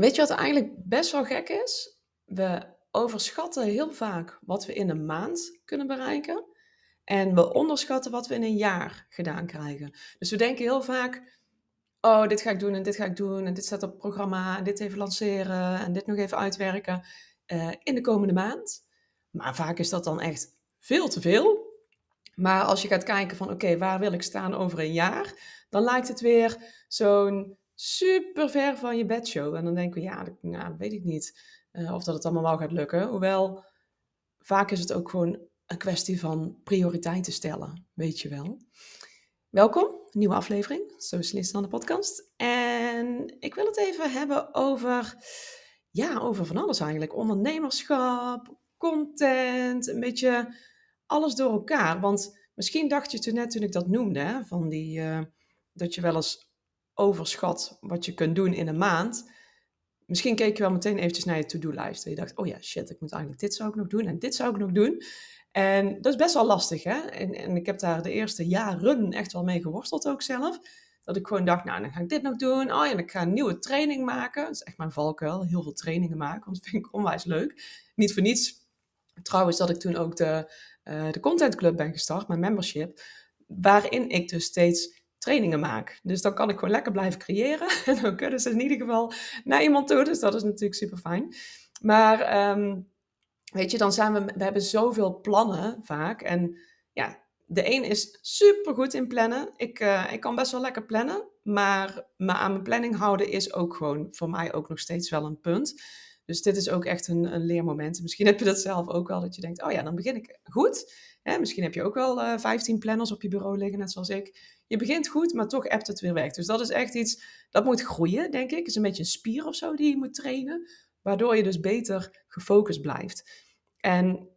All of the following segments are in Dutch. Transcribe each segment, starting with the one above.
Weet je wat eigenlijk best wel gek is? We overschatten heel vaak wat we in een maand kunnen bereiken. En we onderschatten wat we in een jaar gedaan krijgen. Dus we denken heel vaak: oh, dit ga ik doen en dit ga ik doen. En dit staat op het programma. En dit even lanceren. En dit nog even uitwerken. eh, in de komende maand. Maar vaak is dat dan echt veel te veel. Maar als je gaat kijken van oké, waar wil ik staan over een jaar? Dan lijkt het weer zo'n super ver van je bedshow. En dan denken we, ja, nou, weet ik niet eh, of dat het allemaal wel gaat lukken. Hoewel, vaak is het ook gewoon een kwestie van prioriteiten stellen, weet je wel. Welkom, nieuwe aflevering, Socialisten aan de podcast. En ik wil het even hebben over, ja, over van alles eigenlijk. Ondernemerschap, content, een beetje alles door elkaar. Want misschien dacht je toen net toen ik dat noemde, van die, uh, dat je wel eens overschat wat je kunt doen in een maand. Misschien keek je wel meteen eventjes naar je to-do-lijst. En je dacht, oh ja, shit, ik moet eigenlijk dit zou ik nog doen en dit zou ik nog doen. En dat is best wel lastig, hè. En, en ik heb daar de eerste jaren echt wel mee geworsteld ook zelf. Dat ik gewoon dacht, nou, dan ga ik dit nog doen. Oh ja, ik ga een nieuwe training maken. Dat is echt mijn valkuil, heel veel trainingen maken. Want dat vind ik onwijs leuk. Niet voor niets trouwens dat ik toen ook de, uh, de Content Club ben gestart, mijn membership. Waarin ik dus steeds trainingen maak. Dus dan kan ik gewoon lekker blijven creëren. En dan kunnen ze in ieder geval naar iemand toe. Dus dat is natuurlijk super fijn. Maar um, weet je, dan zijn we, we hebben zoveel plannen vaak. En ja, de een is super goed in plannen. Ik, uh, ik kan best wel lekker plannen. Maar me aan mijn planning houden is ook gewoon voor mij ook nog steeds wel een punt. Dus dit is ook echt een, een leermoment. Misschien heb je dat zelf ook wel, dat je denkt, oh ja, dan begin ik goed. Hè, misschien heb je ook wel uh, 15 planners op je bureau liggen, net zoals ik. Je begint goed, maar toch appt het weer weg. Dus dat is echt iets, dat moet groeien, denk ik. Is een beetje een spier of zo die je moet trainen. Waardoor je dus beter gefocust blijft. En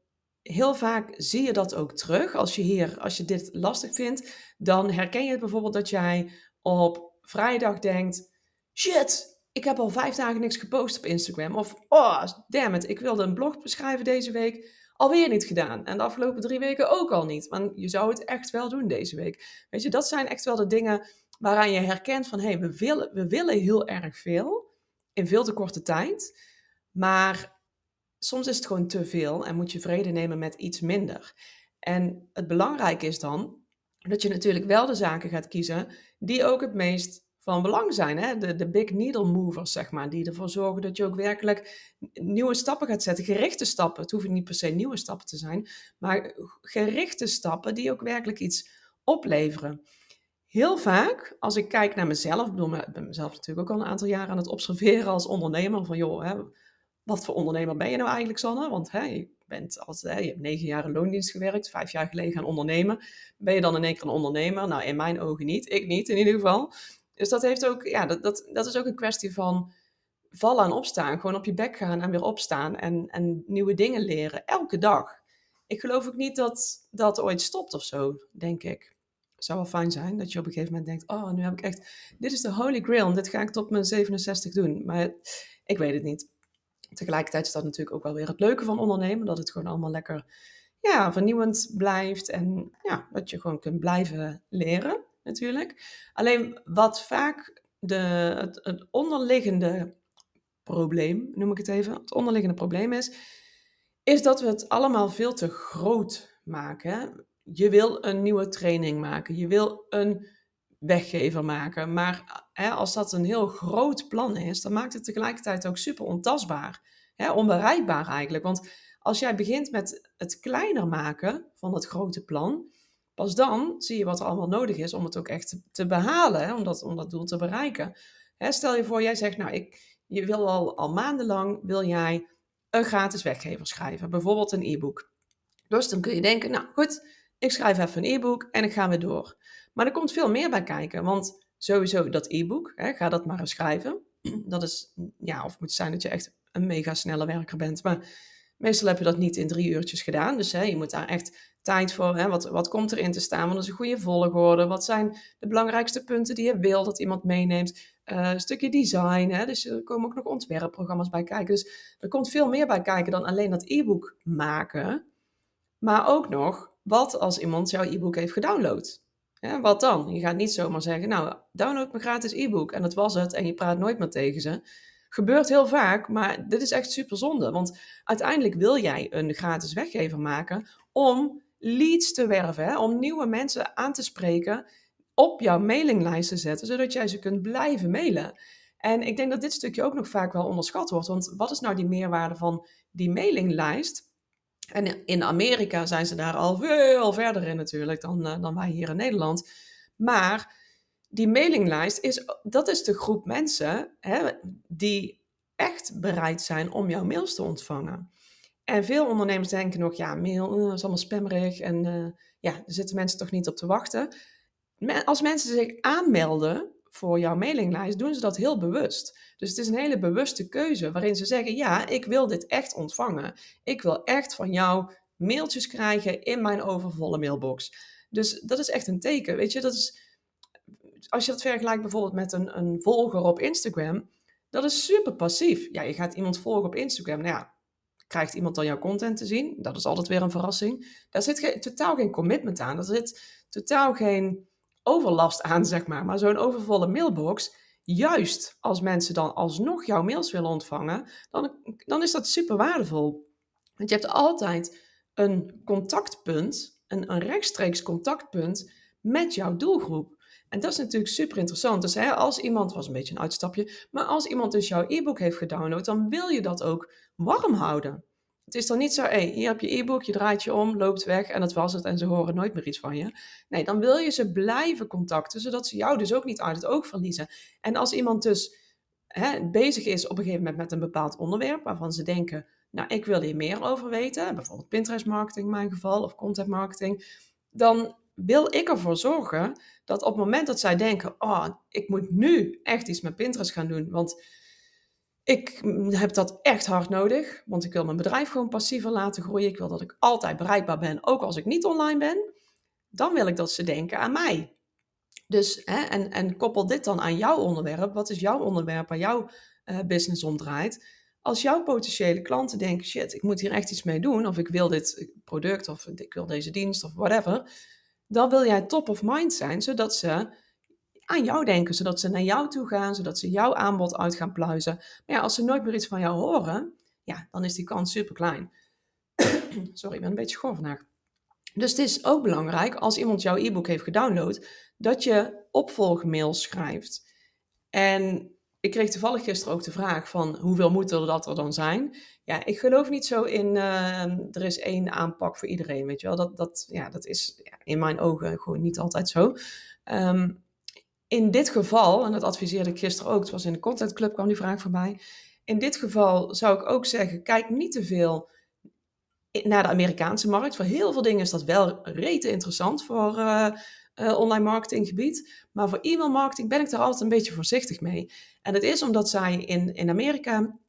heel vaak zie je dat ook terug. Als je hier, als je dit lastig vindt, dan herken je het bijvoorbeeld dat jij op vrijdag denkt, shit, ik heb al vijf dagen niks gepost op Instagram. Of, oh, damn it, ik wilde een blog beschrijven deze week. Alweer niet gedaan. En de afgelopen drie weken ook al niet. Want je zou het echt wel doen deze week. Weet je, dat zijn echt wel de dingen waaraan je herkent van... hé, hey, we, willen, we willen heel erg veel in veel te korte tijd. Maar soms is het gewoon te veel en moet je vrede nemen met iets minder. En het belangrijke is dan dat je natuurlijk wel de zaken gaat kiezen die ook het meest van belang zijn. Hè? De, de big needle movers, zeg maar, die ervoor zorgen dat je ook werkelijk nieuwe stappen gaat zetten. Gerichte stappen. Het hoeven niet per se nieuwe stappen te zijn, maar gerichte stappen die ook werkelijk iets opleveren. Heel vaak, als ik kijk naar mezelf, ik bedoel, ik ben mezelf natuurlijk ook al een aantal jaren aan het observeren als ondernemer, van joh, hè, wat voor ondernemer ben je nou eigenlijk, Sanne? Want hè, je, bent als, hè, je hebt negen jaar in loondienst gewerkt, vijf jaar geleden gaan ondernemen. Ben je dan in één keer een ondernemer? Nou, in mijn ogen niet. Ik niet, in ieder geval. Dus dat, heeft ook, ja, dat, dat, dat is ook een kwestie van vallen en opstaan. Gewoon op je bek gaan en weer opstaan en, en nieuwe dingen leren. Elke dag. Ik geloof ook niet dat dat ooit stopt of zo, denk ik. Zou wel fijn zijn dat je op een gegeven moment denkt: Oh, nu heb ik echt. Dit is de Holy Grail en dit ga ik tot mijn 67 doen. Maar ik weet het niet. Tegelijkertijd is dat natuurlijk ook wel weer het leuke van ondernemen: dat het gewoon allemaal lekker ja, vernieuwend blijft en ja, dat je gewoon kunt blijven leren natuurlijk. Alleen wat vaak de, het, onderliggende probleem, noem ik het even, het onderliggende probleem is, is dat we het allemaal veel te groot maken. Je wil een nieuwe training maken, je wil een weggever maken, maar hè, als dat een heel groot plan is, dan maakt het tegelijkertijd ook super ontastbaar, hè, onbereikbaar eigenlijk. Want als jij begint met het kleiner maken van het grote plan, Pas dan zie je wat er allemaal nodig is om het ook echt te, behalen, hè, om, dat, om dat doel te bereiken. Hè, stel je voor, jij zegt, nou, ik, je wil al, al maandenlang wil jij een gratis weggever schrijven, bijvoorbeeld een e-book. Dus dan kun je denken, nou goed, ik schrijf even een e-book en ik ga weer door. Maar er komt veel meer bij kijken, want sowieso dat e-book, ga dat maar eens schrijven. Dat is, ja, of moet zijn dat je echt een mega snelle werker bent, maar meestal heb je dat niet in drie uurtjes gedaan. Dus hè, je moet daar echt tijd voor, hè, wat, wat komt erin te staan, wat is een goede volgorde, wat zijn de belangrijkste punten die je wil dat iemand meeneemt, uh, een stukje design, hè, dus er komen ook nog ontwerpprogramma's bij kijken. Dus er komt veel meer bij kijken dan alleen dat e-book maken, maar ook nog, wat als iemand jouw e-book heeft gedownload? Wat dan? Je gaat niet zomaar zeggen, nou, download mijn gratis e-book en dat was het en je praat nooit meer tegen ze. Gebeurt heel vaak, maar dit is echt super zonde. Want uiteindelijk wil jij een gratis weggever maken om leads te werven, hè? om nieuwe mensen aan te spreken, op jouw mailinglijst te zetten, zodat jij ze kunt blijven mailen. En ik denk dat dit stukje ook nog vaak wel onderschat wordt. Want wat is nou die meerwaarde van die mailinglijst? En in Amerika zijn ze daar al veel verder in natuurlijk dan, uh, dan wij hier in Nederland. Maar die mailinglijst is, dat is de groep mensen hè, die echt bereid zijn om jouw mails te ontvangen. En veel ondernemers denken nog, ja, mail uh, is allemaal spammerig en uh, ja, daar zitten mensen toch niet op te wachten. Als mensen zich aanmelden voor jouw mailinglijst, doen ze dat heel bewust. Dus het is een hele bewuste keuze waarin ze zeggen: Ja, ik wil dit echt ontvangen. Ik wil echt van jou mailtjes krijgen in mijn overvolle mailbox. Dus dat is echt een teken. Weet je, dat is, als je dat vergelijkt bijvoorbeeld met een, een volger op Instagram, dat is super passief. Ja, je gaat iemand volgen op Instagram. Nou ja, krijgt iemand dan jouw content te zien? Dat is altijd weer een verrassing. Daar zit totaal geen commitment aan. Er zit totaal geen overlast aan, zeg maar. Maar zo'n overvolle mailbox, juist als mensen dan alsnog jouw mails willen ontvangen, dan, dan is dat super waardevol. Want je hebt altijd een contactpunt, een rechtstreeks contactpunt met jouw doelgroep. En dat is natuurlijk super interessant. Dus hè, als iemand, was een beetje een uitstapje, maar als iemand dus jouw e-book heeft gedownload, dan wil je dat ook warm houden. Het is dan niet zo, hé, hey, hier heb je e-book, je draait je om, loopt weg en dat was het en ze horen nooit meer iets van je. Nee, dan wil je ze blijven contacten, zodat ze jou dus ook niet uit het oog verliezen. En als iemand dus hè, bezig is op een gegeven moment met een bepaald onderwerp waarvan ze denken, nou, ik wil hier meer over weten, bijvoorbeeld Pinterest marketing in mijn geval of content marketing, dan wil ik ervoor zorgen dat op het moment dat zij denken, oh, ik moet nu echt iets met Pinterest gaan doen, want ik heb dat echt hard nodig, want ik wil mijn bedrijf gewoon passiever laten groeien. Ik wil dat ik altijd bereikbaar ben, ook als ik niet online ben. Dan wil ik dat ze denken aan mij. Dus, hè, en, en koppel dit dan aan jouw onderwerp. Wat is jouw onderwerp waar jouw uh, business om draait? Als jouw potentiële klanten denken, shit, ik moet hier echt iets mee doen, of ik wil dit product, of ik wil deze dienst, of whatever, dan wil jij top of mind zijn, zodat ze aan jou denken, zodat ze naar jou toe gaan, zodat ze jouw aanbod uit gaan pluizen. Maar ja, als ze nooit meer iets van jou horen, ja, dan is die kans super klein. Sorry, ik ben een beetje schor vandaag. Dus het is ook belangrijk als iemand jouw e-book heeft gedownload, dat je opvolgmails schrijft. En ik kreeg toevallig gisteren ook de vraag van hoeveel moeten er dat er dan zijn? Ja, ik geloof niet zo in uh, er is één aanpak voor iedereen, weet je wel. Dat, dat, ja, dat is ja, in mijn ogen gewoon niet altijd zo. Um, in dit geval, en dat adviseerde ik gisteren ook, het was in de Content Club, kwam die vraag voorbij. In dit geval zou ik ook zeggen, kijk niet te veel naar de Amerikaanse markt. Voor heel veel dingen is dat wel rete interessant voor uh, uh, online marketinggebied. Maar voor e-mail marketing ben ik daar altijd een beetje voorzichtig mee. En dat is omdat zij in, in Amerika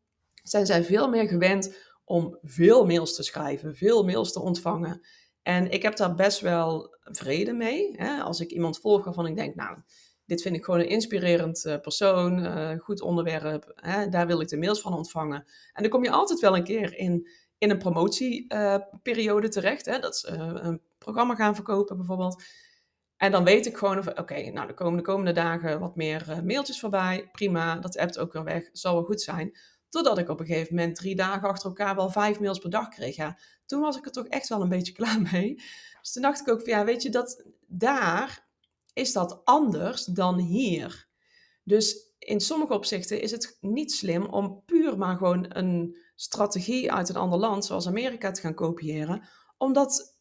zijn zij veel meer gewend om veel mails te schrijven, veel mails te ontvangen. En ik heb daar best wel vrede mee. Hè? Als ik iemand volg waarvan ik denk, nou, dit vind ik gewoon een inspirerend uh, persoon, uh, goed onderwerp. Hè, daar wil ik de mails van ontvangen. En dan kom je altijd wel een keer in, in een promotieperiode terecht. Hè, dat ze een programma gaan verkopen bijvoorbeeld. En dan weet ik gewoon, oké, nou, de komende dagen wat meer mailtjes voorbij. Prima, dat appt ook weer weg, zal wel goed zijn. Totdat ik op een gegeven moment drie dagen achter elkaar wel vijf mails per dag kreeg. Ja, toen was ik er toch echt wel een beetje klaar mee. Dus toen dacht ik ook van, ja, weet je, dat daar is dat anders dan hier. Dus in sommige opzichten is het niet slim om puur maar gewoon een strategie uit een ander land, zoals Amerika, te gaan kopiëren, omdat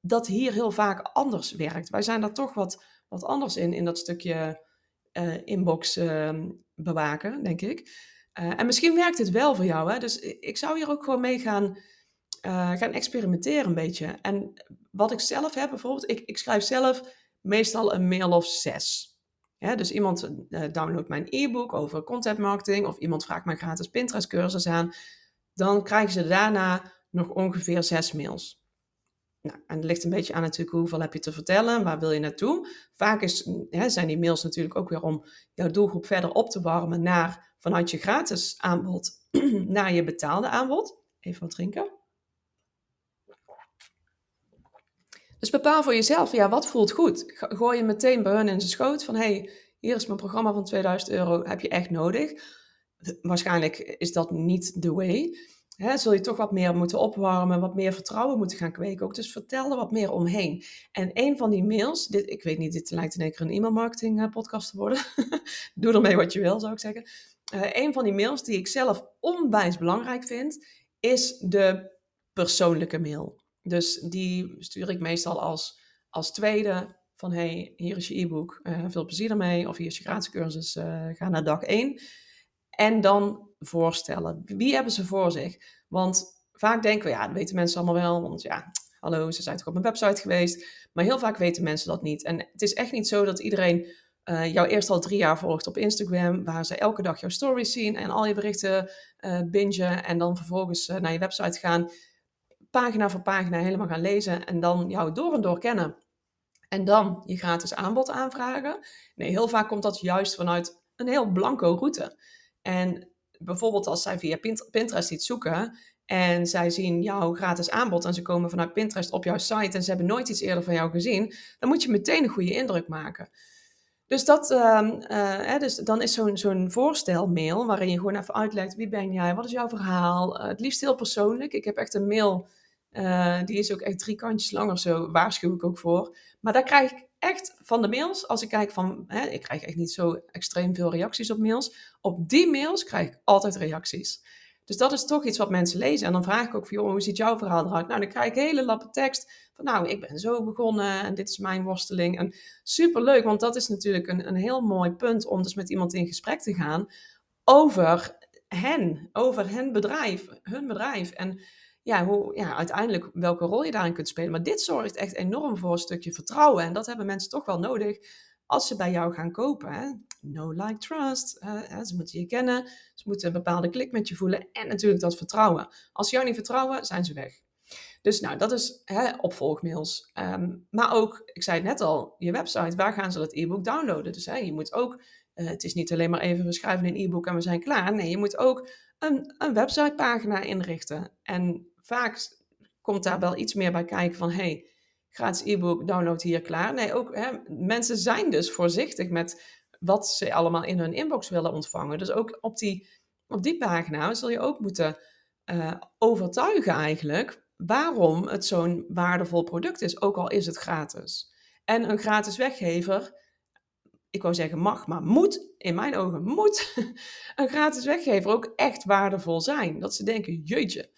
dat hier heel vaak anders werkt. Wij zijn daar toch wat, wat anders in, in dat stukje uh, inbox uh, bewaken, denk ik. Uh, en misschien werkt het wel voor jou, hè? dus ik zou hier ook gewoon mee gaan, gaan experimenteren een beetje. En wat ik zelf heb bijvoorbeeld, ik, ik schrijf zelf meestal een mail of zes. Ja, dus iemand downloadt mijn e-book over content marketing of iemand vraagt mijn gratis Pinterest cursus aan. Dan krijgen ze daarna nog ongeveer zes mails. Nou, en het ligt een beetje aan natuurlijk hoeveel heb je te vertellen, waar wil je naartoe. Vaak is, zijn die mails natuurlijk ook weer om jouw doelgroep verder op te warmen naar vanuit je gratis aanbod naar je betaalde aanbod. Even wat drinken. Dus bepaal voor jezelf, ja, wat voelt goed? Gooi je meteen bij hun in zijn schoot van, hey, hier is mijn programma van 2000 euro, heb je echt nodig? waarschijnlijk is dat niet de way. Hè, zul je toch wat meer moeten opwarmen, wat meer vertrouwen moeten gaan kweken. Ook dus vertel er wat meer omheen. En een van die mails, dit, ik weet niet, dit lijkt in één keer een e-mailmarketing eh, podcast te worden. Doe ermee wat je wil, zou ik zeggen. Uh, een van die mails die ik zelf onwijs belangrijk vind, is de persoonlijke mail. Dus die stuur ik meestal als, als tweede van hey, hier is je e-book, uh, veel plezier ermee. Of hier is je gratis cursus, ga naar dag 1. En dan voorstellen. Wie hebben ze voor zich? Want vaak denken we, ja, dat weten mensen allemaal wel. Want ja, hallo, ze zijn toch op mijn website geweest. Maar heel vaak weten mensen dat niet. En het is echt niet zo dat iedereen uh, jou eerst al drie jaar volgt op Instagram, waar ze elke dag jouw stories zien en al je berichten uh, bingen en dan vervolgens uh, naar je website gaan, pagina voor pagina helemaal gaan lezen en dan jou door en door kennen. En dan je gratis aanbod aanvragen. Nee, heel vaak komt dat juist vanuit een heel blanco route. En bijvoorbeeld als zij via Pinterest iets zoeken en zij zien jouw gratis aanbod en ze komen vanuit Pinterest op jouw site en ze hebben nooit iets eerder van jou gezien, dan moet je meteen een goede indruk maken. Dus, dat, uh, dus dan is zo'n zo'n voorstelmail waarin je gewoon even uitlegt wie ben jij, wat is jouw verhaal. Uh, het liefst heel persoonlijk. Ik heb echt een mail, uh, die is ook echt drie kantjes lang of zo, waarschuw ik ook voor. Maar daar krijg ik echt van de mails, als ik kijk van, hè, ik krijg echt niet zo extreem veel reacties op mails. Op die mails krijg ik altijd reacties. Dus dat is toch iets wat mensen lezen. En dan vraag ik ook van, joh, hoe ziet jouw verhaal eruit? Nou, dan krijg ik hele lappen tekst van, nou, ik ben zo begonnen en dit is mijn worsteling. En superleuk, want dat is natuurlijk een, een heel mooi punt om dus met iemand in gesprek te gaan over hen, over hun bedrijf, hun bedrijf. En ja, hoe, ja, uiteindelijk welke rol je daarin kunt spelen. Maar dit zorgt echt enorm voor een stukje vertrouwen. En dat hebben mensen toch wel nodig als ze bij jou gaan kopen. Hè? No, like, trust. Ze moeten je kennen, ze moeten een bepaalde klik met je voelen. En natuurlijk dat vertrouwen. Als ze jou niet vertrouwen, zijn ze weg. Dus nou, dat is hè, opvolgmails. Um, maar ook, ik zei het net al, je website, waar gaan ze dat e-book downloaden? Dus hè, je moet ook, uh, het is niet alleen maar even, we schrijven een e-book en we zijn klaar. Nee, je moet ook een, een websitepagina inrichten. En vaak komt daar wel iets meer bij kijken van, hey, gratis e-book, download hier klaar. Nee, ook hè, mensen zijn dus voorzichtig met wat ze allemaal in hun inbox willen ontvangen. Dus ook op die, op die pagina zul je ook moeten uh, overtuigen eigenlijk waarom het zo'n waardevol product is, ook al is het gratis. En een gratis weggever, ik wou zeggen mag, maar moet, in mijn ogen moet, een gratis weggever ook echt waardevol zijn. Dat ze denken, jeetje,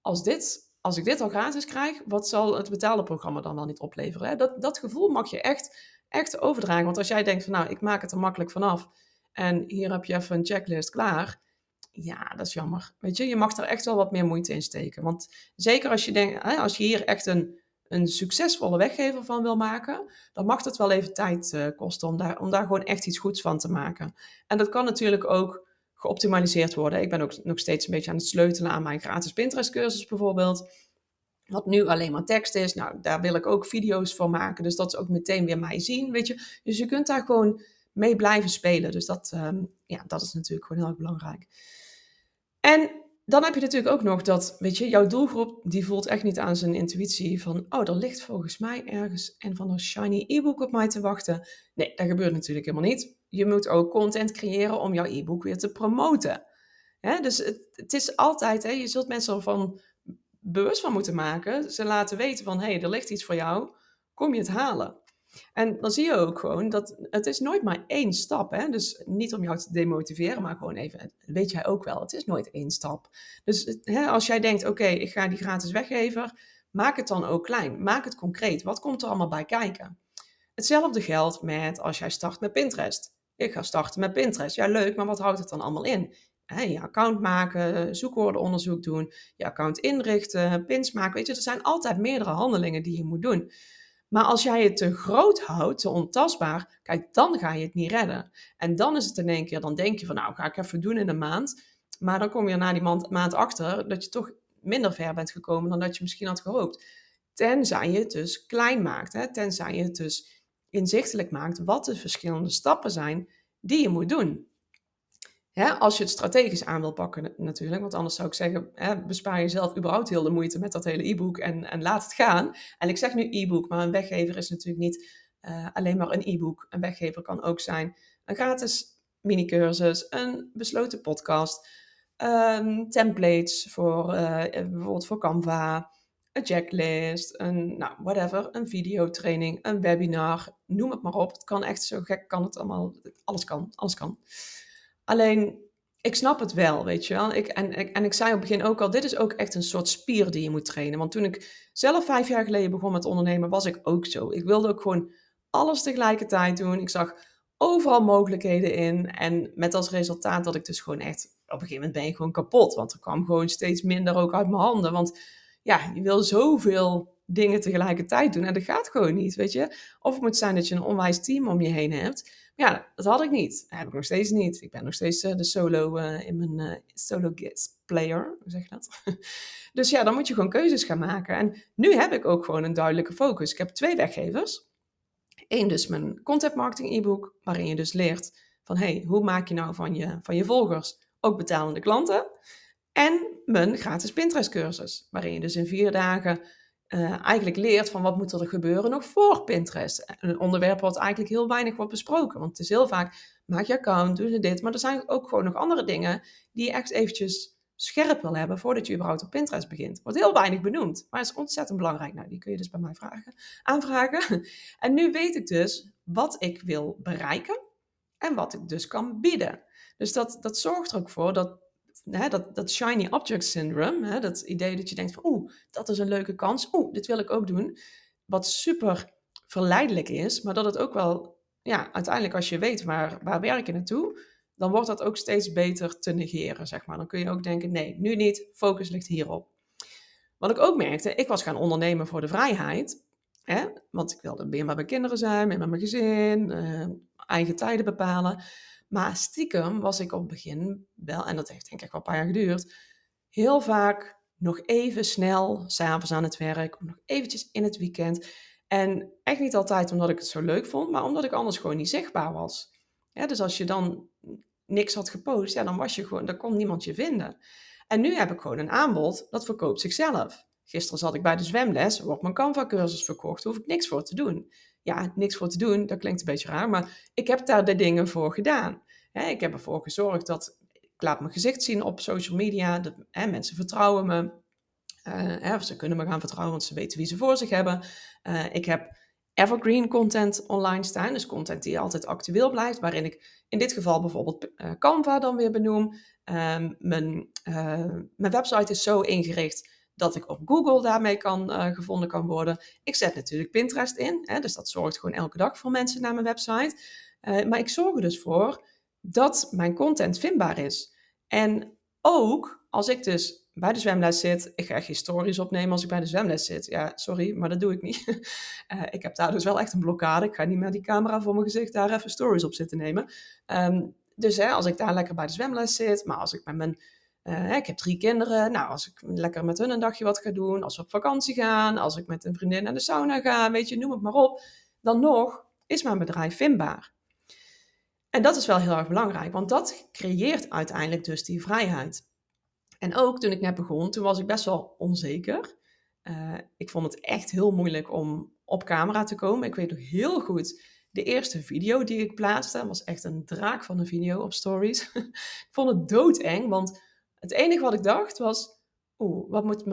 als, dit, als ik dit al gratis krijg, wat zal het betaalde programma dan wel niet opleveren? Hè? Dat, dat gevoel mag je echt, echt overdragen. Want als jij denkt van nou, ik maak het er makkelijk vanaf en hier heb je even een checklist klaar. Ja, dat is jammer. Weet je, je mag er echt wel wat meer moeite in steken. Want zeker als je, denkt, als je hier echt een, een succesvolle weggever van wil maken, dan mag het wel even tijd uh, kosten om daar, om daar gewoon echt iets goeds van te maken. En dat kan natuurlijk ook geoptimaliseerd worden. Ik ben ook nog steeds een beetje aan het sleutelen aan mijn gratis Pinterest cursus bijvoorbeeld. Wat nu alleen maar tekst is. Nou, daar wil ik ook video's voor maken. Dus dat is ook meteen weer mij zien, weet je. Dus je kunt daar gewoon mee blijven spelen. Dus dat, um, ja, dat is natuurlijk gewoon heel erg belangrijk. En dan heb je natuurlijk ook nog dat, weet je, jouw doelgroep die voelt echt niet aan zijn intuïtie van, oh, er ligt volgens mij ergens een van een shiny e-book op mij te wachten. Nee, dat gebeurt natuurlijk helemaal niet je moet ook content creëren om jouw e-book weer te promoten. dus het, is altijd, je zult mensen ervan bewust van moeten maken. Ze laten weten van, hé, hey, er ligt iets voor jou, kom je het halen. En dan zie je ook gewoon dat het is nooit maar één stap. Hè? Dus niet om jou te demotiveren, maar gewoon even, weet jij ook wel, het is nooit één stap. Dus hè, als jij denkt, oké, ik ga die gratis weggever, maak het dan ook klein. Maak het concreet. Wat komt er allemaal bij kijken? Hetzelfde geldt met als jij start met Pinterest ik ga starten met Pinterest. Ja, leuk, maar wat houdt het dan allemaal in? je account maken, zoekwoordenonderzoek doen, je account inrichten, pins maken. Weet je, er zijn altijd meerdere handelingen die je moet doen. Maar als jij het te groot houdt, te ontastbaar, kijk, dan ga je het niet redden. En dan is het in één keer, dan denk je van, nou, ga ik even doen in een maand. Maar dan kom je na die maand, maand achter dat je toch minder ver bent gekomen dan dat je misschien had gehoopt. Tenzij je het dus klein maakt, hè? tenzij je het dus inzichtelijk maakt wat de verschillende stappen zijn die je moet doen. als je het strategisch aan wil pakken natuurlijk, want anders zou ik zeggen, bespaar jezelf überhaupt heel de moeite met dat hele e-book en, en laat het gaan. En ik zeg nu e-book, maar een weggever is natuurlijk niet uh, alleen maar een e-book. Een weggever kan ook zijn een gratis mini-cursus, een besloten podcast, um, templates voor uh, bijvoorbeeld voor Canva, een checklist, een nou, whatever, een videotraining, een webinar, noem het maar op. Het kan echt zo gek, kan het allemaal, alles kan, alles kan. Alleen, ik snap het wel, weet je wel. Ik, en, en ik zei op het begin ook al, dit is ook echt een soort spier die je moet trainen. Want toen ik zelf vijf jaar geleden begon met ondernemen, was ik ook zo. Ik wilde ook gewoon alles tegelijkertijd doen. Ik zag overal mogelijkheden in. En met als resultaat dat ik dus gewoon echt, op een gegeven moment ben je gewoon kapot. Want er kwam gewoon steeds minder ook uit mijn handen. Want ja, je wil zoveel dingen tegelijkertijd doen en dat gaat gewoon niet, weet je. Of het moet zijn dat je een onwijs team om je heen hebt. Maar ja, dat had ik niet. Dat heb ik nog steeds niet. Ik ben nog steeds uh, de solo uh, in mijn uh, solo player, hoe zeg je dat? dus ja, dan moet je gewoon keuzes gaan maken. En nu heb ik ook gewoon een duidelijke focus. Ik heb twee weggevers. Eén dus mijn content marketing e-book, waarin je dus leert van hey, hoe maak je nou van je, van je volgers ook betalende klanten? En mijn gratis Pinterest cursus, waarin je dus in vier dagen uh, eigenlijk leert van wat moet er gebeuren nog voor Pinterest. Een onderwerp wat eigenlijk heel weinig wordt besproken. Want het is heel vaak, maak je account, doe je dit. Maar er zijn ook gewoon nog andere dingen die je echt eventjes scherp wil hebben voordat je überhaupt op Pinterest begint. Wordt heel weinig benoemd, maar is ontzettend belangrijk. Nou, die kun je dus bij mij vragen, aanvragen. En nu weet ik dus wat ik wil bereiken en wat ik dus kan bieden. Dus dat, dat zorgt er ook voor dat hè, dat, dat shiny object syndrome, hè, dat idee dat je denkt van oeh, dat is een leuke kans, oeh, dit wil ik ook doen. Wat super verleidelijk is, maar dat het ook wel, ja, uiteindelijk als je weet waar, waar werk je naartoe, dan wordt dat ook steeds beter te negeren, zeg maar. Dan kun je ook denken, nee, nu niet, focus ligt hierop. Wat ik ook merkte, ik was gaan ondernemen voor de vrijheid. Hè? Want ik wilde meer met mijn kinderen zijn, meer met mijn gezin, uh, eigen tijden bepalen. Maar stiekem was ik op het begin wel, en dat heeft denk ik wel een paar jaar geduurd, heel vaak nog even snel s'avonds aan het werk, of nog eventjes in het weekend. En echt niet altijd omdat ik het zo leuk vond, maar omdat ik anders gewoon niet zichtbaar was. Dus als je dan niks had gepost, ja, dan was je gewoon, dan kon niemand je vinden. En nu heb ik gewoon een aanbod dat verkoopt zichzelf. Gisteren zat ik bij de zwemles, wordt mijn Canva-cursus verkocht, hoef ik niks voor te doen ja, niks voor te doen, dat klinkt een beetje raar, maar ik heb daar de dingen voor gedaan. ik heb ervoor gezorgd dat ik laat mijn gezicht zien op social media, dat mensen vertrouwen me. Uh, ze kunnen me gaan vertrouwen, want ze weten wie ze voor zich hebben. Uh, ik heb evergreen content online staan, dus content die altijd actueel blijft, waarin ik in dit geval bijvoorbeeld uh, Canva dan weer benoem. Ehm, mijn, mijn website is zo ingericht dat ik op Google daarmee kan, uh, gevonden kan worden. Ik zet natuurlijk Pinterest in, hè, dus dat zorgt gewoon elke dag voor mensen naar mijn website. Uh, maar ik zorg er dus voor dat mijn content vindbaar is. En ook als ik dus bij de zwemles zit, ik ga geen stories opnemen als ik bij de zwemles zit. Ja, sorry, maar dat doe ik niet. uh, ik heb daar dus wel echt een blokkade. Ik ga niet met die camera voor mijn gezicht daar even stories op zitten nemen. Um, dus hè, als ik daar lekker bij de zwemles zit, maar als ik met mijn uh, ik heb drie kinderen. Nou, als ik lekker met hun een dagje wat ga doen, als we op vakantie gaan, als ik met een vriendin naar de sauna ga, weet je, noem het maar op. Dan nog is mijn bedrijf vindbaar. En dat is wel heel erg belangrijk, want dat creëert uiteindelijk dus die vrijheid. En ook toen ik net begon, toen was ik best wel onzeker. Uh, ik vond het echt heel moeilijk om op camera te komen. Ik weet nog heel goed, de eerste video die ik plaatste was echt een draak van een video op stories. ik vond het doodeng, want het enige wat ik dacht was, oeh, wat, moet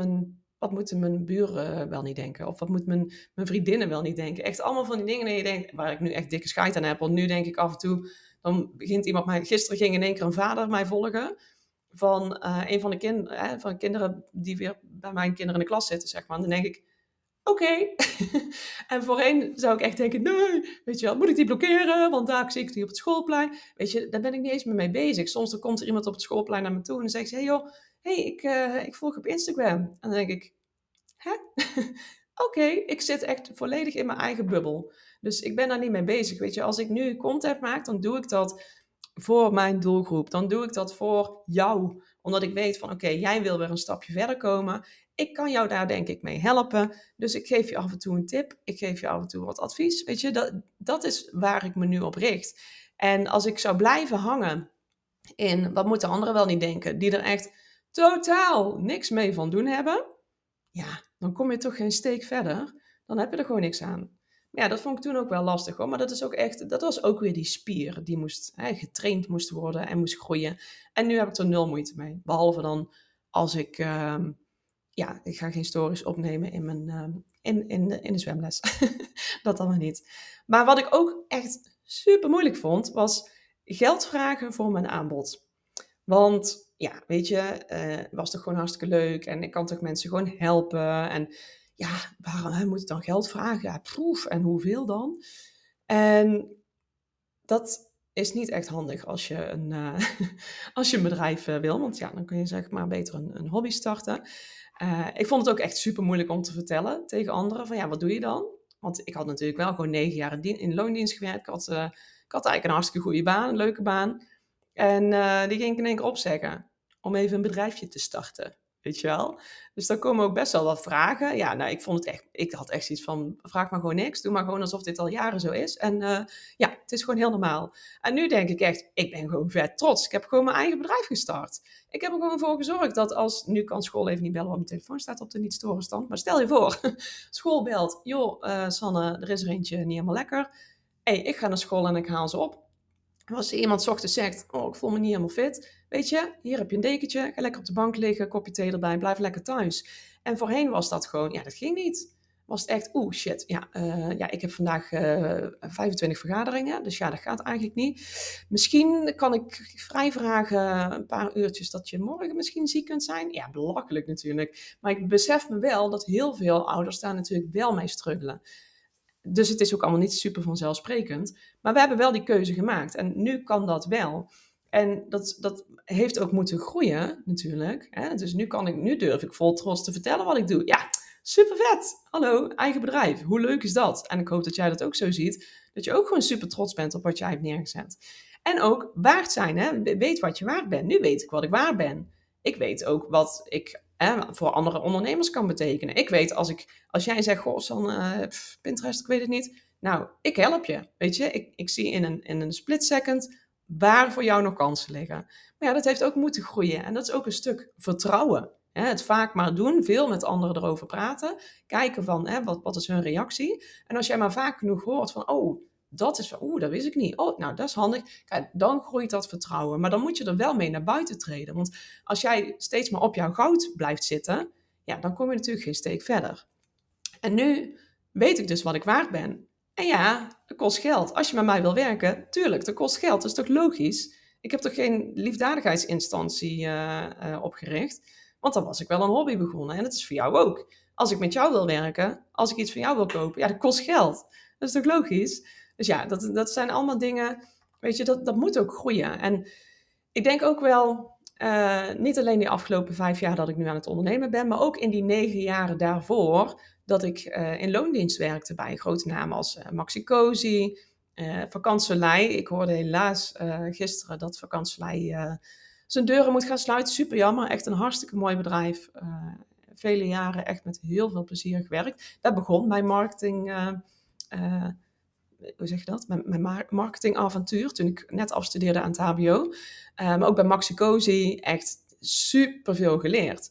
wat moeten mijn buren wel niet denken? Of wat moeten mijn, mijn vriendinnen wel niet denken? Echt allemaal van die dingen je denkt, waar ik nu echt dikke scheid aan heb. Want nu denk ik af en toe, dan begint iemand mij... Gisteren ging in één keer een vader mij volgen van uh, een van de van kinderen die weer bij mijn kinderen in de klas zitten, zeg maar. En dan denk ik, oké. en voorheen zou ik echt denken, nee, weet je wel, moet ik die blokkeren? Want daar zie ik die op het schoolplein. Weet je, daar ben ik niet eens meer mee bezig. Soms dan komt er iemand op het schoolplein naar me toe en zegt ze, hey joh, hey, ik, uh, ik volg op Instagram. En dan denk ik, hè? oké, ik zit echt volledig in mijn eigen bubbel. Dus ik ben daar niet mee bezig. Weet je, als ik nu content maak, dan doe ik dat voor mijn doelgroep. Dan doe ik dat voor jou. Omdat ik weet van, oké, jij wil weer een stapje verder komen. Ik kan jou daar denk ik mee helpen. Dus ik geef je af en toe een tip. Ik geef je af en toe wat advies. Weet je, dat, dat is waar ik me nu op richt. En als ik zou blijven hangen in wat moeten anderen wel niet denken, die er echt totaal niks mee van doen hebben, ja, dan kom je toch geen steek verder. Dan heb je er gewoon niks aan. Maar ja, dat vond ik toen ook wel lastig hoor. Maar dat is ook echt, dat was ook weer die spier die moest hè, getraind moest worden en moest groeien. En nu heb ik er nul moeite mee. Behalve dan als ik, ehm, ja, ik ga geen stories opnemen in mijn, ehm, in, in, de, in de zwemles. dat maar niet. Maar wat ik ook echt super moeilijk vond, was geld vragen voor mijn aanbod. Want ja, weet je, uh, was toch gewoon hartstikke leuk en ik kan toch mensen gewoon helpen. En ja, waarom moet ik dan geld vragen? Ja, proef, en hoeveel dan? En dat is niet echt handig als je een, uh, als je een bedrijf uh, wil, want ja, dan kun je zeg maar beter een, een hobby starten. Uh, ik vond het ook echt super moeilijk om te vertellen tegen anderen van ja, wat doe je dan? Want ik had natuurlijk wel gewoon negen jaar in, in loondienst gewerkt. Ik had, ik had eigenlijk een hartstikke goede baan, een leuke baan. En die ging ik in één keer opzeggen om even een bedrijfje te starten. Weet je wel? Dus dan komen ook best wel wat vragen. Ja, nou, ik vond het echt, ik had echt zoiets van, vraag maar gewoon niks. Doe maar gewoon alsof dit al jaren zo is. En uh, ja, het is gewoon heel normaal. En nu denk ik echt, ik ben gewoon vet trots. Ik heb gewoon mijn eigen bedrijf gestart. Ik heb er gewoon voor gezorgd dat als, nu kan school even niet bellen, want mijn telefoon staat op de niet storen stand. Maar stel je voor, school belt, joh, uh, Sanne, er is er eentje niet helemaal lekker. hey, ik ga naar school en ik haal ze op. Als iemand ochtends zegt, oh, ik voel me niet helemaal fit. Weet je, hier heb je een dekentje, ga lekker op de bank liggen, kopje thee erbij, blijf lekker thuis. En voorheen was dat gewoon, ja, dat ging niet. Was het echt, oeh, shit, ja, uh, ja ik heb vandaag uh, eh, 25 vergaderingen, dus ja, dat gaat eigenlijk niet. Misschien kan ik vrij vragen een paar uurtjes dat je morgen misschien ziek kunt zijn. Ja, belachelijk natuurlijk. Maar ik besef me wel dat heel veel ouders daar natuurlijk wel mee struggelen. Dus het is ook allemaal niet super vanzelfsprekend. Maar we hebben wel die keuze gemaakt. En nu kan dat wel. En dat, dat heeft ook moeten groeien, natuurlijk. Hè? Dus nu, kan ik, nu durf ik vol trots te vertellen wat ik doe. Ja, super vet. Hallo, eigen bedrijf. Hoe leuk is dat? En ik hoop dat jij dat ook zo ziet. Dat je ook gewoon super trots bent op wat jij hebt neergezet. En ook waard zijn. Hè? Weet wat je waard bent. Nu weet ik wat ik waard ben. Ik weet ook wat ik hè, voor andere ondernemers kan betekenen. Ik weet als, ik, als jij zegt, goh, dan uh, Pinterest, ik weet het niet. Nou, ik help je. Weet je, ik, ik zie in een, in een split second waar voor jou nog kansen liggen. Maar ja, dat heeft ook moeten groeien. En dat is ook een stuk vertrouwen. Het vaak maar doen, veel met anderen erover praten. Kijken van, hè, wat, wat is hun reactie? En als jij maar vaak genoeg hoort van, oh, dat is van, oeh, dat wist ik niet. Oh, nou, dat is handig. Kijk, dan groeit dat vertrouwen. Maar dan moet je er wel mee naar buiten treden. Want als jij steeds maar op jouw goud blijft zitten, ja, dan kom je natuurlijk geen steek verder. En nu weet ik dus wat ik waard ben. En ja, dat kost geld. Als je met mij wil werken, tuurlijk, dat kost geld. Dat is toch logisch? Ik heb toch geen liefdadigheidsinstantie uh, uh, opgericht? Want dan was ik wel een hobby begonnen. En dat is voor jou ook. Als ik met jou wil werken, als ik iets van jou wil kopen, ja, dat kost geld. Dat is toch logisch? Dus ja, dat, dat zijn allemaal dingen, weet je, dat, dat moet ook groeien. En ik denk ook wel, uh, niet alleen die afgelopen vijf jaar dat ik nu aan het ondernemen ben, maar ook in die negen jaren daarvoor dat ik uh, in loondienst werkte bij grote namen als uh, Maxi Cozy. Ik hoorde helaas gisteren dat Vakantselei zijn deuren moet gaan sluiten. Super jammer, echt een hartstikke mooi bedrijf. vele jaren echt met heel veel plezier gewerkt. Dat begon mijn marketing hoe zeg je dat? Mijn, marketingavontuur toen ik net afstudeerde aan het HBO. maar ook bij Maxi Cozy echt super veel geleerd.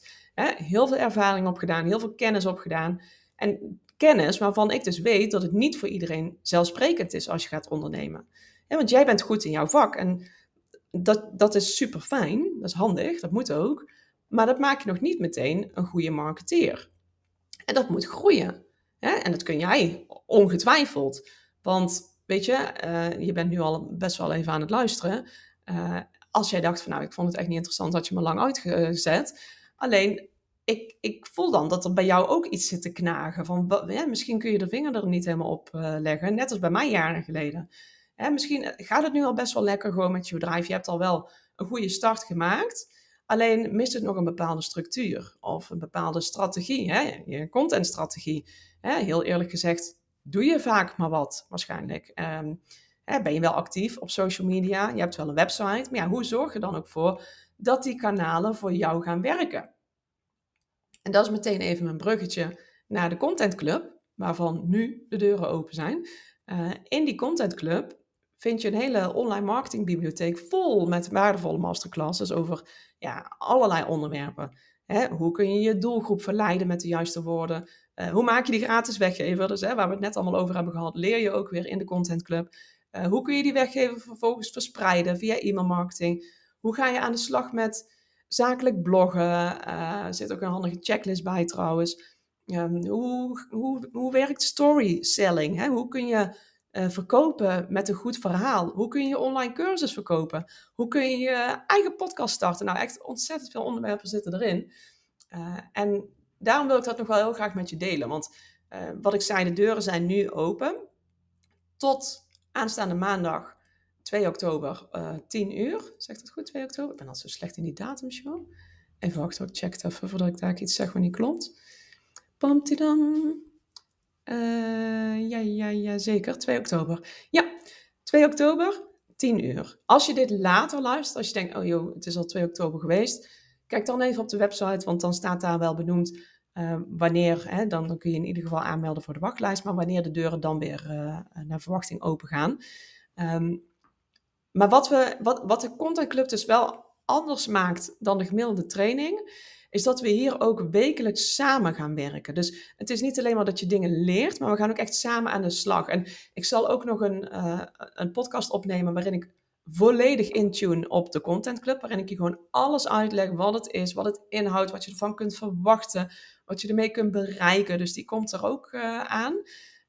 Heel veel ervaring opgedaan, heel veel kennis opgedaan. En kennis waarvan ik dus weet dat het niet voor iedereen zelfsprekend is als je gaat ondernemen. want jij bent goed in jouw vak en dat, dat is super fijn, dat is handig, dat moet ook. Maar dat maakt je nog niet meteen een goede marketeer. En dat moet groeien. En dat kun jij ongetwijfeld. Want weet je, uh, je bent nu al best wel even aan het luisteren. Uh, als jij dacht van nou, ik vond het echt niet interessant, had je me lang uitgezet. Alleen ik, ik voel dan dat er bij jou ook iets zit te knagen. Van, ja, misschien kun je de vinger er niet helemaal op uh, leggen. Net als bij mij jaren geleden. Misschien eh, gaat het nu al best wel lekker gewoon met je bedrijf. Je hebt al wel een goede start gemaakt. Alleen mist het nog een bepaalde structuur of een bepaalde strategie. Hè? Je contentstrategie. Heel eerlijk gezegd, doe je vaak maar wat waarschijnlijk. Um, hè, ben je wel actief op social media? Je hebt wel een website. Maar ja, hoe zorg je dan ook voor dat die kanalen voor jou gaan werken? En dat is meteen even mijn bruggetje naar de Content Club, waarvan nu de deuren open zijn. Uh, in die Content Club vind je een hele online marketingbibliotheek vol met waardevolle masterclasses over ja, allerlei onderwerpen. Hoe kun je je doelgroep verleiden met de juiste woorden? Eh, hoe maak je die gratis weggever? Dus hè, waar we het net allemaal over hebben gehad, leer je ook weer in de Content Club. Uh, hoe kun je die weggever vervolgens verspreiden via e-mailmarketing? Hoe ga je aan de slag met zakelijk bloggen? Uh, er zit ook een handige checklist bij trouwens. Um, hoe, hoe, hoe werkt story selling? Hè? Hoe kun je verkopen met een goed verhaal? Hoe kun je online cursus verkopen? Hoe kun je je eigen podcast starten? Nou, echt ontzettend veel onderwerpen zitten erin. En daarom wil ik dat nog wel heel graag met je delen. Want uh, wat ik zei, de deuren zijn nu open. Tot aanstaande maandag 2 oktober, 10 uur. Zegt dat goed, 2 oktober? Ik ben al zo slecht in die datums, joh. Even wachten, ik check het even voordat ik daar iets zeg wat niet klopt. Pamtidam. Uh, ja, ja, ja, zeker. 2 oktober. Ja, 2 oktober, 10 uur. Als je dit later luistert, als je denkt, oh joh, het is al 2 oktober geweest, kijk dan even op de website, want dan staat daar wel benoemd uh, wanneer, hè, dan, kun je in ieder geval aanmelden voor de wachtlijst, maar wanneer de deuren dan weer uh, naar verwachting open gaan. Um, maar wat, we, wat, wat de Content Club dus wel anders maakt dan de gemiddelde training, is dat we hier ook wekelijks samen gaan werken. Dus het is niet alleen maar dat je dingen leert, maar we gaan ook echt samen aan de slag. En ik zal ook nog een, uh, een podcast opnemen waarin ik volledig intune op de Content Club, waarin ik je gewoon alles uitleg wat het is, wat het inhoudt, wat je ervan kunt verwachten, wat je ermee kunt bereiken. Dus die komt er ook uh, aan.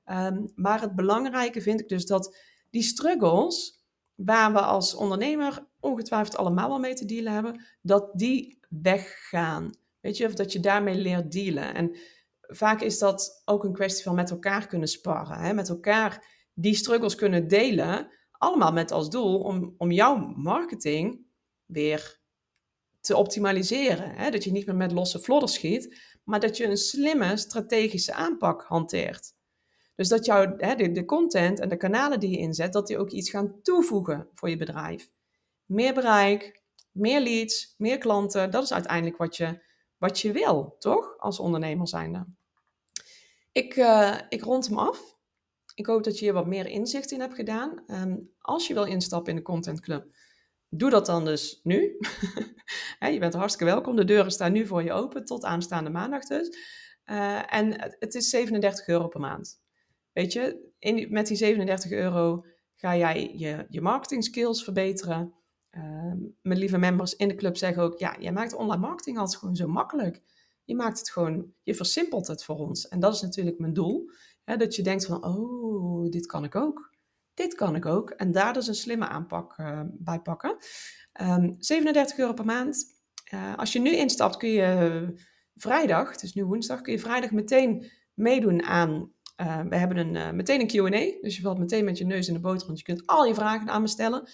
Um, maar het belangrijke vind ik dus dat die struggles, waar we als ondernemer ongetwijfeld allemaal wel mee te dealen hebben, dat die weggaan. Weet je, of dat je daarmee leert dealen. En vaak is dat ook een kwestie van met elkaar kunnen sparren. Hè? Met elkaar die struggles kunnen delen. Allemaal met als doel om, om jouw marketing weer te optimaliseren. Hè? Dat je niet meer met losse vlodders schiet, maar dat je een slimme strategische aanpak hanteert. Dus dat jouw, hè, de, content en de kanalen die je inzet, dat die ook iets gaan toevoegen voor je bedrijf. Meer bereik, meer leads, meer klanten. Dat is uiteindelijk wat je, wat je wil, toch? Als ondernemer zijnde. Ik, uh, ik rond hem af. Ik hoop dat je hier wat meer inzicht in hebt gedaan. Um, als je wil instappen in de Content Club, doe dat dan dus nu. je bent hartstikke welkom. De deuren staan nu voor je open, tot aanstaande maandag dus. Uh, en het is 37 euro per maand. Weet je, in, met die 37 euro ga jij je, je marketing skills verbeteren. Uh, mijn lieve members in de club zeggen ook, ja, jij maakt online marketing altijd gewoon zo makkelijk. Je maakt het gewoon, je versimpelt het voor ons. En dat is natuurlijk mijn doel. Dat je denkt van, oh, dit kan ik ook. Dit kan ik ook. En daar dus een slimme aanpak uh, bij pakken. Um, 37 euro per maand. Uh, als je nu instapt, kun je vrijdag, het is nu woensdag, kun je vrijdag meteen meedoen aan uh, we hebben een, meteen een Q&A, dus je valt meteen met je neus in de boter, want je kunt al je vragen aan me stellen.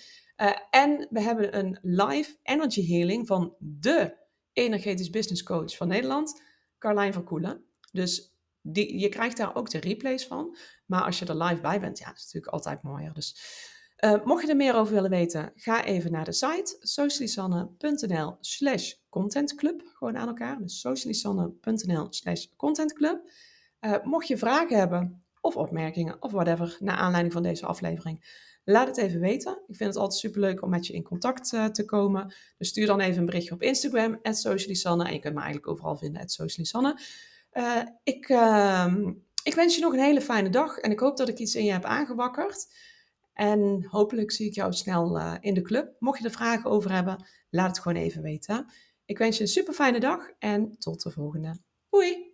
En we hebben een live energy healing van de energetisch business coach van Nederland, Carlijn van Koelen. Dus die, je krijgt daar ook de replays van. Maar als je er live bij bent, ja, dat is natuurlijk altijd mooier. Dus uh, mocht je er meer over willen weten, ga even naar de site socialisanne.nl slash contentclub. Gewoon aan elkaar. Dus socialisanne.nl slash contentclub. Uh, mocht je vragen hebben of opmerkingen of whatever, naar aanleiding van deze aflevering, laat het even weten. Ik vind het altijd superleuk om met je in contact uh, te komen. Dus stuur dan even een berichtje op Instagram, socialisanne. En je kunt me eigenlijk overal vinden, socialisanne. Uh, ik, uh, ik wens je nog een hele fijne dag en ik hoop dat ik iets in je heb aangewakkerd. En hopelijk zie ik jou snel uh, in de club. Mocht je er vragen over hebben, laat het gewoon even weten. Ik wens je een super fijne dag en tot de volgende. Doei!